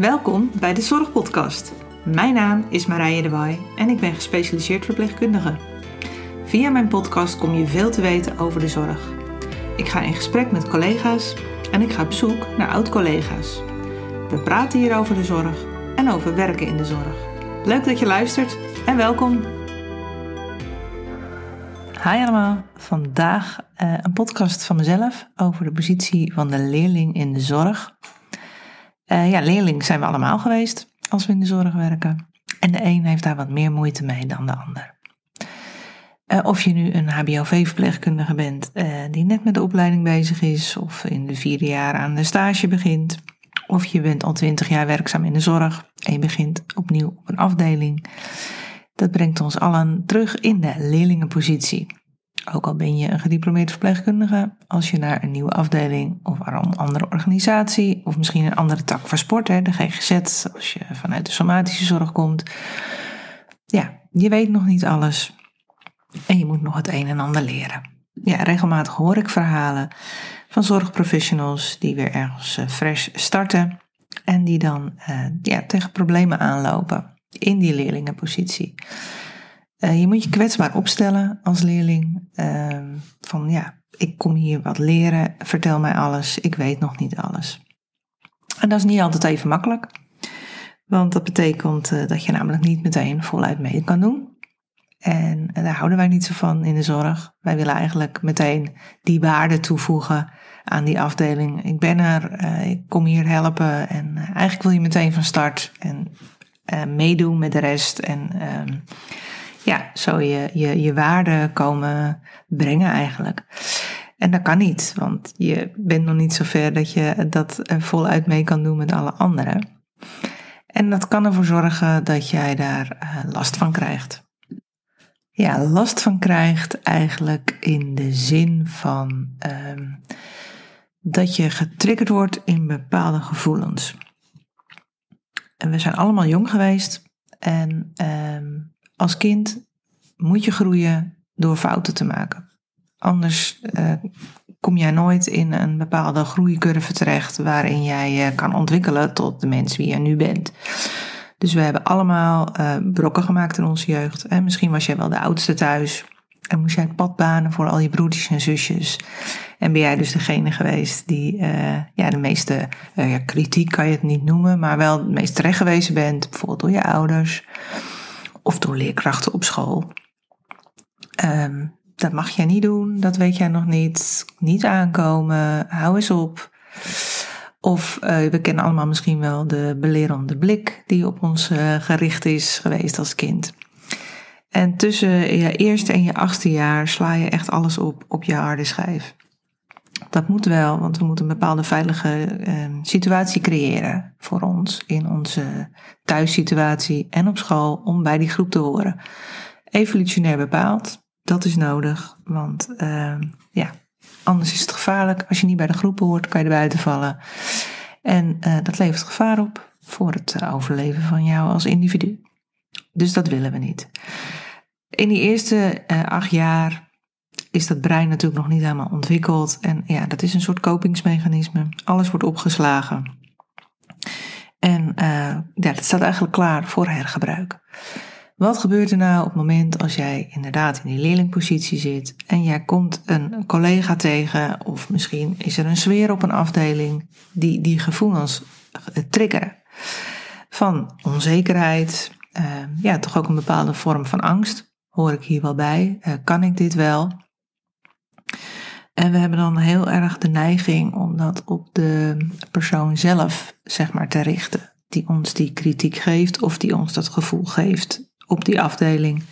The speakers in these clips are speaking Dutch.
Welkom bij de Zorgpodcast. Mijn naam is Marije de Waai en ik ben gespecialiseerd verpleegkundige. Via mijn podcast kom je veel te weten over de zorg. Ik ga in gesprek met collega's en ik ga op zoek naar oud-collega's. We praten hier over de zorg en over werken in de zorg. Leuk dat je luistert en welkom. Hi allemaal, vandaag uh, een podcast van mezelf over de positie van de leerling in de zorg. Uh, ja, leerling zijn we allemaal geweest als we in de zorg werken. En de een heeft daar wat meer moeite mee dan de ander. Uh, of je nu een HBOV-verpleegkundige bent die net met de opleiding bezig is, of in de vierde jaar aan de stage begint, of je bent al twintig jaar werkzaam in de zorg en je begint opnieuw op een afdeling. Dat brengt ons allen terug in de leerlingenpositie. Ook al ben je een gediplomeerd verpleegkundige, als je naar een nieuwe afdeling of een andere organisatie of misschien een andere tak van sport, hè, de GGZ, als je vanuit de somatische zorg komt, ja, je weet nog niet alles en je moet nog het een en ander leren. Ja, regelmatig hoor ik verhalen van zorgprofessionals die weer ergens eh, fresh starten en die dan uh, ja, tegen problemen aanlopen in die leerlingenpositie. Uh, je moet je kwetsbaar opstellen als leerling. Uh, van ja, ik kom hier wat leren, vertel mij alles, ik weet nog niet alles. En dat is niet altijd even makkelijk. Want dat betekent uh, dat je namelijk niet meteen voluit mee kan doen. En daar houden wij niet zo van in de zorg. Wij willen eigenlijk meteen die waarde toevoegen aan die afdeling. Ik ben er, ik kom hier helpen en eigenlijk wil je meteen van start en meedoen met de rest. En ehm, ja, zo je, je, je waarde komen brengen eigenlijk. En dat kan niet, want je bent nog niet zo ver dat je dat voluit mee kan doen met alle anderen. En dat kan ervoor zorgen dat jij daar uh, last van krijgt. Ja, last van krijgt eigenlijk in de zin van um, dat je getriggerd wordt in bepaalde gevoelens. En we zijn allemaal jong geweest en um, als kind moet je groeien door fouten te maken. Anders uh, kom jij nooit in een bepaalde groeicurve terecht waarin jij je kan ontwikkelen tot de mens wie je nu bent. Dus we hebben allemaal uh, brokken gemaakt in onze jeugd. En misschien was jij wel de oudste thuis. En moest jij het pad banen voor al je broertjes en zusjes. En ben jij dus degene geweest die uh, ja, de meeste kritiek kan je het niet noemen, maar wel het meest terecht geweest bent. Bijvoorbeeld door je ouders of door leerkrachten op school. Um, dat mag jij niet doen, dat weet jij nog niet. Niet aankomen, hou eens op. Of uh, we kennen allemaal misschien wel de belerende blik die op ons uh, gericht is geweest als kind. En tussen je eerste en je achtste jaar sla je echt alles op op je harde schijf. Dat moet wel, want we moeten een bepaalde veilige uh, situatie creëren voor ons in onze thuissituatie en op school om bij die groep te horen. Evolutionair bepaald, dat is nodig, want uh, ja, anders is het gevaarlijk. Als je niet bij de groep hoort, kan je er buiten vallen. En uh, dat levert gevaar op voor het eh, overleven van jou als individu. Dus dat willen we niet. In die eerste uh, acht jaar is dat brein natuurlijk nog niet helemaal ontwikkeld. En ja, dat is een soort kopingsmechanisme. Alles wordt opgeslagen. En uh, ja, dat staat eigenlijk klaar voor hergebruik. Wat gebeurt er nou op het moment als jij inderdaad in die leerlingpositie zit en jij komt een collega tegen, of misschien is er een sfeer op een afdeling die die gevoelens triggeren? Van onzekerheid, uh, ja, toch ook een bepaalde vorm van angst. Hoor ik hier wel bij? Uh, kan ik dit wel? En we hebben dan heel erg de neiging om dat op de persoon zelf, zeg maar, te richten. Die ons die kritiek geeft of die ons dat gevoel geeft op die afdeling.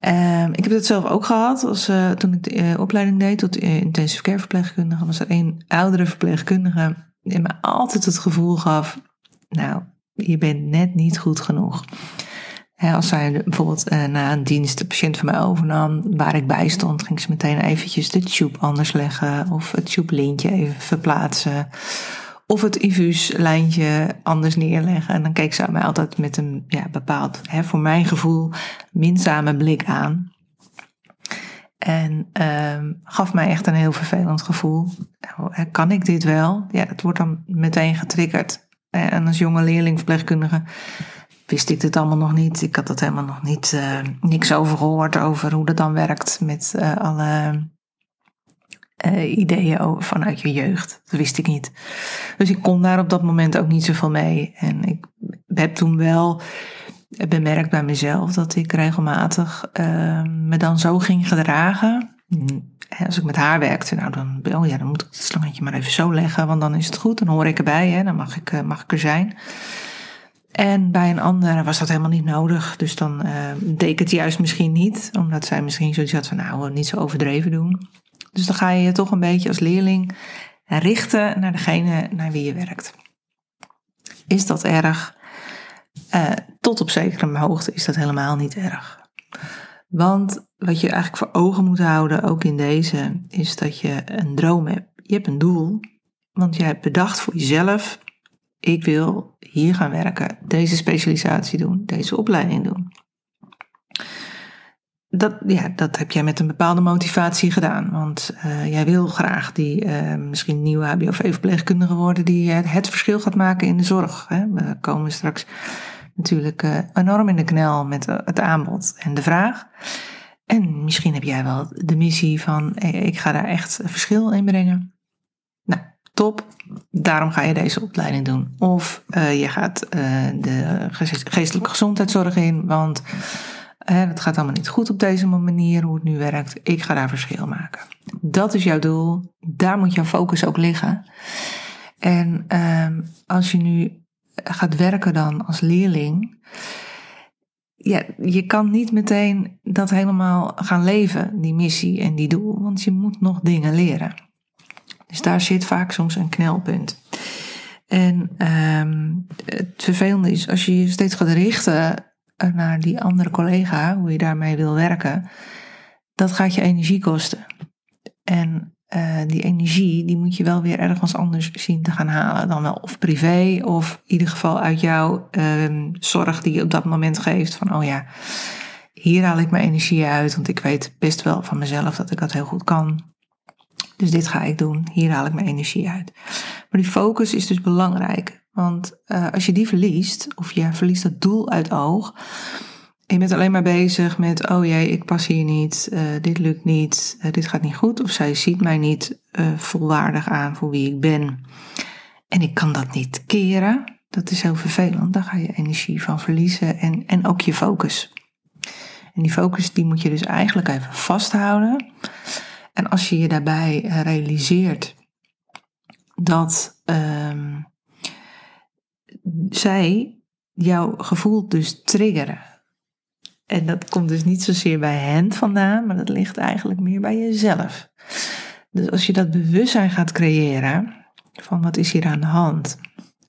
Um, ik heb dat zelf ook gehad. Als, uh, toen ik de uh, opleiding deed tot intensive care verpleegkundige, was er een oudere verpleegkundige die me altijd het gevoel gaf: Nou, je bent net niet goed genoeg als zij bijvoorbeeld uh, na een dienst de patiënt van mij overnam, waar ik bij stond, ging ze meteen eventjes de tube anders leggen of het tube lintje even verplaatsen. Of het infuuslijntje anders neerleggen. En dan keek ze mij altijd met een ja, bepaald, voor mijn gevoel, minzame blik aan. En uh, gaf mij echt een heel vervelend gevoel. Nou, kan ik dit wel? Ja, dat wordt dan meteen getriggerd. En als jonge leerling verpleegkundige wist ik dit allemaal nog niet. Ik had dat helemaal nog niet, uh, niks over gehoord over hoe dat dan werkt met uh, alle uh, ideeën vanuit je jeugd. Dat wist ik niet. Dus ik kon daar op dat moment ook niet zoveel mee. En ik heb toen wel bemerkt bij mezelf dat ik regelmatig me dan zo ging gedragen. Als ik met haar werkte, nou dan, oh ja, dan moet ik het slangetje maar even zo leggen, want dan is het goed. Dan hoor ik erbij, hè, dan mag ik, mag ik er zijn. En bij een ander was dat helemaal niet nodig. Dus dan uh, deed ik het juist misschien niet. Omdat zij misschien zoiets had van nou, niet zo overdreven doen. Dus dan ga je je toch een beetje als leerling richten naar degene naar wie je werkt. Is dat erg? Uh, tot op zekere hoogte is dat helemaal niet erg. Want wat je eigenlijk voor ogen moet houden, ook in deze, is dat je een droom hebt. Je hebt een doel, want je hebt bedacht voor jezelf ik wil hier gaan werken, deze specialisatie doen, deze opleiding doen. Dat, ja, dat heb jij met een bepaalde motivatie gedaan. Want uh, jij wil graag die uh, misschien nieuwe HBOV-verpleegkundige worden die uh, het verschil gaat maken in de zorg. Hè? We komen straks natuurlijk enorm in de knel met het aanbod en de vraag. En misschien heb jij wel de missie van ik ga daar echt verschil in brengen top, daarom ga je deze opleiding doen. Of uh, je gaat uh, de geestelijke gezondheidszorg in, want uh, het gaat allemaal niet goed op deze manier, hoe het nu werkt. Ik ga daar verschil maken. Dat is jouw doel, daar moet jouw focus ook liggen. En ehm, als je nu gaat werken dan als leerling, ja, je kan niet meteen dat helemaal gaan leven, die missie en die doel, want je moet nog dingen leren. Dus daar zit vaak soms een knelpunt. En um, het vervelende is, als je je steeds gaat richten naar die andere collega, hoe je daarmee wil werken, dat gaat je energie kosten. En uh, die energie, die moet je wel weer ergens anders zien te gaan halen. Dan wel of privé, of in ieder geval uit jouw uh, zorg die je op dat moment geeft. Van, oh ja, hier haal ik mijn energie uit, want ik weet best wel van mezelf dat ik dat heel goed kan. Dus dit ga ik doen. Hier haal ik mijn energie uit. Maar die focus is dus belangrijk. Want uh, als je die verliest, of je verliest dat doel uit oog. Je bent alleen maar bezig met, oh jee, ik pas hier niet, uh, dit lukt niet, uh, dit gaat niet goed. Of zij ziet mij niet volwaardig aan voor wie ik ben. En ik kan dat niet keren. Dat is heel vervelend. Daar ga je energie van verliezen en, en ook je focus. En die focus die moet je dus eigenlijk even vasthouden. En als je je daarbij realiseert dat um, zij jouw gevoel dus triggeren. En dat komt dus niet zozeer bij hen vandaan, maar dat ligt eigenlijk meer bij jezelf. Dus als je dat bewustzijn gaat creëren van wat is hier aan de hand.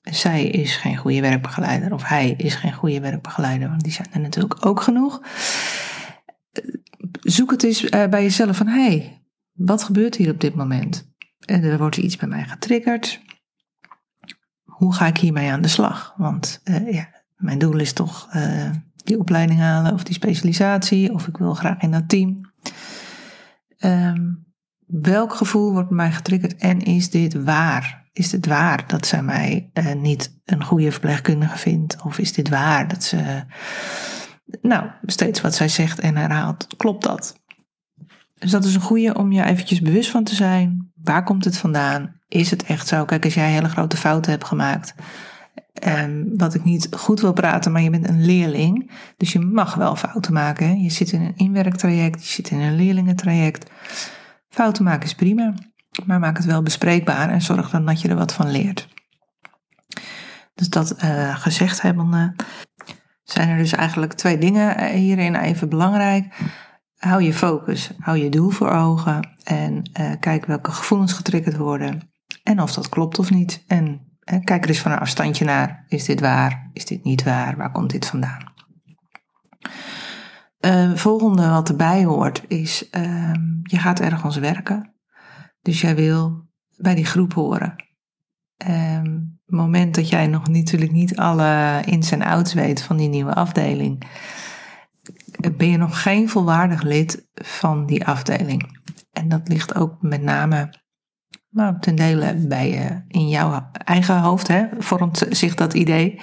Zij is geen goede werkbegeleider of hij is geen goede werkbegeleider, want die zijn er natuurlijk ook genoeg. Zoek het eens eh, bij jezelf van hé, hey, wat gebeurt hier op dit moment? En er wordt iets bij mij getriggerd. Hoe ga ik hiermee aan de slag? Want uh, ja, mijn doel is toch uh, die opleiding halen of die specialisatie, of ik wil graag in dat team. Um, welk gevoel wordt bij mij getriggerd en is dit waar? Is dit waar dat zij mij uh, niet een goede verpleegkundige vindt? Of is dit waar dat ze, nou, steeds wat zij zegt en herhaalt, klopt dat? Dus dat is een goede om je eventjes bewust van te zijn. Waar komt het vandaan? Is het echt zo? Kijk, als jij hele grote fouten hebt gemaakt. Um, wat ik niet goed wil praten, maar je bent een leerling. Dus je mag wel fouten maken. Je zit in een inwerktraject, je zit in een leerlingentraject. Fouten maken is prima. Maar maak het wel bespreekbaar en zorg dan dat je er wat van leert. Dus dat uh, gezegd hebbende, zijn er dus eigenlijk twee dingen hierin even belangrijk hou je focus, hou je doel voor ogen en uh, kijk welke gevoelens getriggerd worden en of dat klopt of niet. En uh, kijk er eens van een afstandje naar. Is dit waar? Is dit niet waar? Waar komt dit vandaan? Uh, volgende wat erbij hoort is, ehm, je gaat ergens werken. Dus jij wil bij die groep horen. Um, moment dat jij nog natuurlijk niet alle ins en outs weet van die nieuwe afdeling, ben je nog geen volwaardig lid van die afdeling. En dat ligt ook met name Maar ten dele bij je, in jouw eigen hoofd hè, vormt zich dat idee.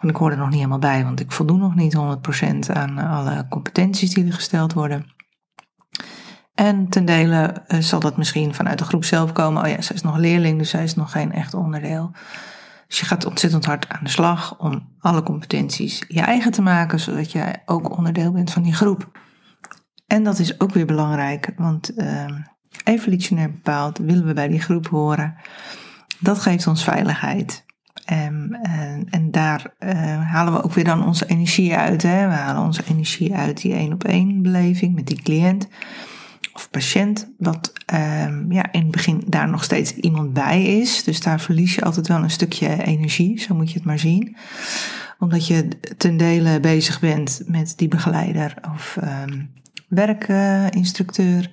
Want ik hoor er nog niet helemaal bij, want ik voldoen nog niet 100% aan alle competenties die er gesteld worden. En ten dele eh, zal dat misschien vanuit de groep zelf komen. Oh ja, zij is nog leerling, dus zij is nog geen echt onderdeel. Dus je gaat ontzettend hard aan de slag om alle competenties je eigen te maken, zodat jij ook onderdeel bent van die groep. En dat is ook weer belangrijk, want uh, evolutionair bepaald willen we bij die groep horen. Dat geeft ons veiligheid. En, en, en daar uh, halen we ook weer dan onze energie uit. Hè? We halen onze energie uit die één op één beleving met die cliënt of patiënt, wat um, ja, in het begin daar nog steeds iemand bij is. Dus daar verlies je altijd wel een stukje energie, zo moet je het maar zien. Omdat je ten dele bezig bent met die begeleider of um, werkinstructeur.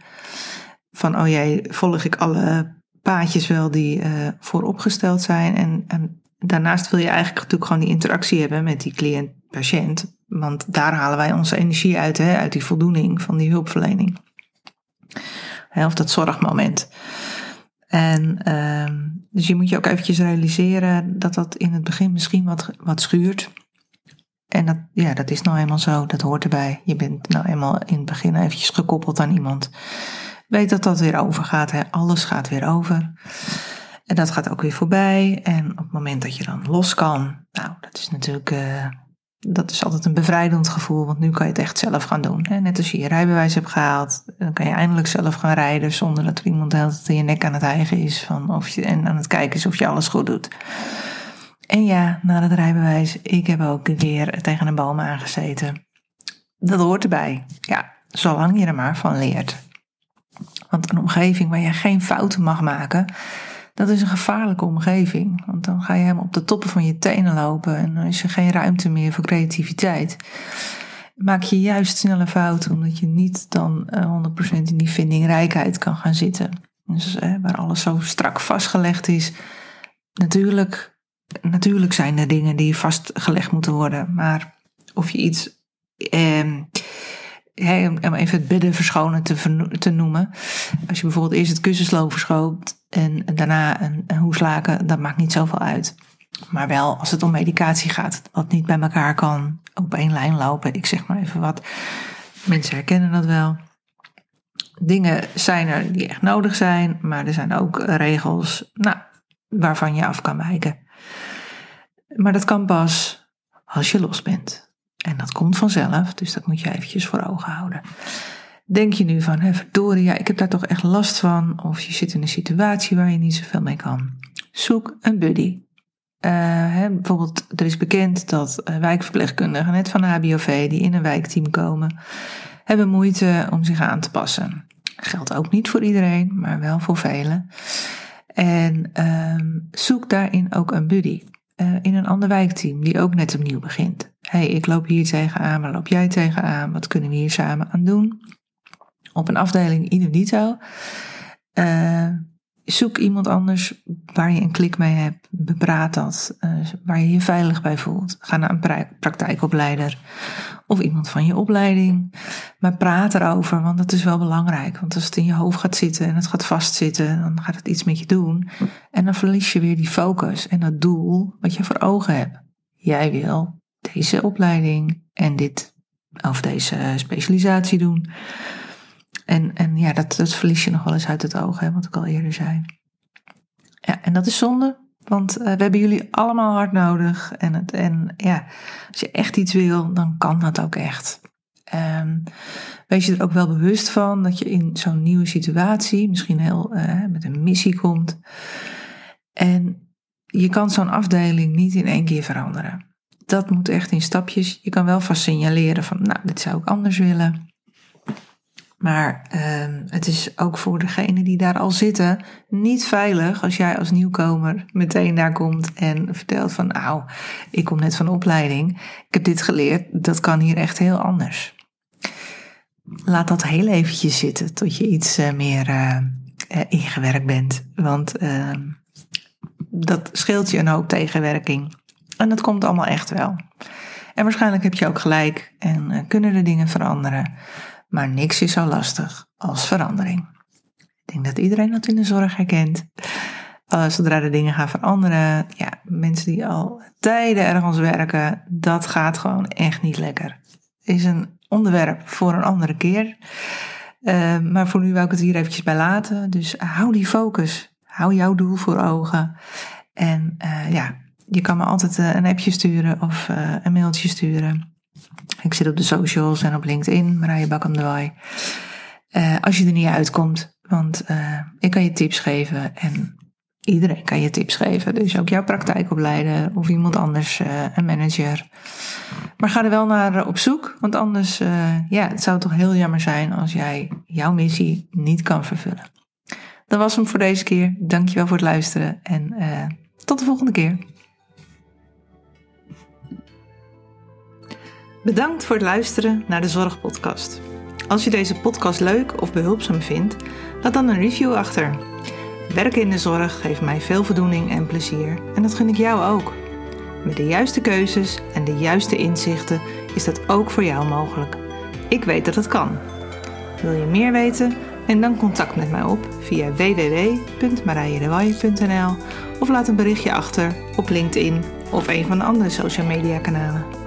Van, oh jee, volg ik alle paadjes wel die uh, vooropgesteld zijn. En, en daarnaast wil je eigenlijk natuurlijk gewoon die interactie hebben met die cliënt-patiënt. Want daar halen wij onze energie uit, hè, uit die voldoening van die hulpverlening of dat zorgmoment. En um, dus je moet je ook eventjes realiseren dat dat in het begin misschien wat, wat schuurt. En dat, ja, dat is nou eenmaal zo, dat hoort erbij. Je bent nou eenmaal in het begin eventjes gekoppeld aan iemand. Weet dat dat weer overgaat, hè? alles gaat weer over. En dat gaat ook weer voorbij. En op het moment dat je dan los kan, nou, dat is natuurlijk uh, dat is altijd een bevrijdend gevoel, want nu kan je het echt zelf gaan doen. Net als je je rijbewijs hebt gehaald, dan kan je eindelijk zelf gaan rijden zonder dat er iemand het in je nek aan het hijgen is van of je, en aan het kijken is of je alles goed doet. En ja, na het rijbewijs, ik heb ook weer tegen een boom aangezeten. Dat hoort erbij. Ja, zolang je er maar van leert. Want een omgeving waar je geen fouten mag maken, dat is een gevaarlijke omgeving. Want dan ga je helemaal op de toppen van je tenen lopen en dan is er geen ruimte meer voor creativiteit. Maak je juist snelle fouten, omdat je niet dan 100% in die vindingrijkheid kan gaan zitten. Dus waar alles zo strak vastgelegd is. Natuurlijk, natuurlijk zijn er dingen die vastgelegd moeten worden. Maar of je iets. Eh, om even het bedden verschonen te, te noemen. Als je bijvoorbeeld eerst het kussensloop verschoopt en daarna een, een hoeslaken, dat maakt niet zoveel uit. Maar wel als het om medicatie gaat, wat niet bij elkaar kan op één lijn lopen. Ik zeg maar even wat. Mensen herkennen dat wel. Dingen zijn er die echt nodig zijn, maar er zijn ook regels nou, waarvan je af kan wijken. Maar dat kan pas als je los bent. En dat komt vanzelf, dus dat moet je eventjes voor ogen houden. Denk je nu van, hé, verdorie, ja, ik heb daar toch echt last van. Of je zit in een situatie waar je niet zoveel mee kan. Zoek een buddy. Uh, hè, bijvoorbeeld, er is bekend dat uh, wijkverpleegkundigen, net van de HBOV, die in een wijkteam komen, hebben moeite om zich aan te passen. Geldt ook niet voor iedereen, maar wel voor velen. En uh, zoek daarin ook een buddy. Uh, in een ander wijkteam die ook net opnieuw begint. hey, ik loop hier tegenaan, maar loop jij tegenaan? Wat kunnen we hier samen aan doen? op een afdeling in dito. Uh, zoek iemand anders waar je een klik mee hebt. Bepraat dat. Uh, waar je je veilig bij voelt. Ga naar een praktijkopleider. Of iemand van je opleiding. Maar praat erover, want dat is wel belangrijk. Want als het in je hoofd gaat zitten en het gaat vastzitten, dan gaat het iets met je doen. En dan verlies je weer die focus en dat doel wat je voor ogen hebt. Jij wil deze opleiding en dit of deze specialisatie doen. En, en ja, dat, dat verlies je nog wel eens uit het oog, hè, wat ik al eerder zei. Ja, en dat is zonde, want uh, we hebben jullie allemaal hard nodig. En, het, en ja, als je echt iets wil, dan kan dat ook echt. Um, wees je er ook wel bewust van dat je in zo'n nieuwe situatie, misschien heel uh, met een missie komt. En je kan zo'n afdeling niet in één keer veranderen. Dat moet echt in stapjes. Je kan wel vast signaleren van, nou, dit zou ik anders willen. Maar uh, het is ook voor degenen die daar al zitten niet veilig als jij als nieuwkomer meteen daar komt en vertelt van nou, ik kom net van opleiding, ik heb dit geleerd, dat kan hier echt heel anders. Laat dat heel eventjes zitten tot je iets uh, meer uh, ingewerkt bent, want ehm, dat scheelt je een hoop tegenwerking. En dat komt allemaal echt wel. En waarschijnlijk heb je ook gelijk en kunnen de dingen veranderen. Maar niks is zo lastig als verandering. Ik denk dat iedereen dat in de zorg herkent. Uh, zodra de dingen gaan veranderen, ja, mensen die al tijden ergens werken, dat gaat gewoon echt niet lekker. Is een onderwerp voor een andere keer. Uh, maar voor nu wil ik het hier eventjes bij laten. Dus hou die focus. Hou jouw doel voor ogen. En uh, ja, je kan me altijd een appje sturen of een mailtje sturen. Ik zit op de socials en op LinkedIn, Marije Bakkam de als je er niet uitkomt, want ik kan je tips geven en iedereen kan je tips geven. Dus ook jouw praktijkopleider of iemand anders, uh, een manager. Maar ga er wel naar uh, op zoek, want anders uh, ja, het zou toch heel jammer zijn als jij jouw missie niet kan vervullen. Dat was hem voor deze keer. Dankjewel voor het luisteren en tot de volgende keer. Bedankt voor het luisteren naar de Zorgpodcast. Als je deze podcast leuk of behulpzaam vindt, laat dan een review achter. Werken in de zorg geeft mij veel voldoening en plezier en dat gun ik jou ook. Met de juiste keuzes en de juiste inzichten is dat ook voor jou mogelijk. Ik weet dat het kan. Wil je meer weten? Neem dan contact met mij op via www.marijedewaai.nl of laat een berichtje achter op LinkedIn of een van de andere social media kanalen.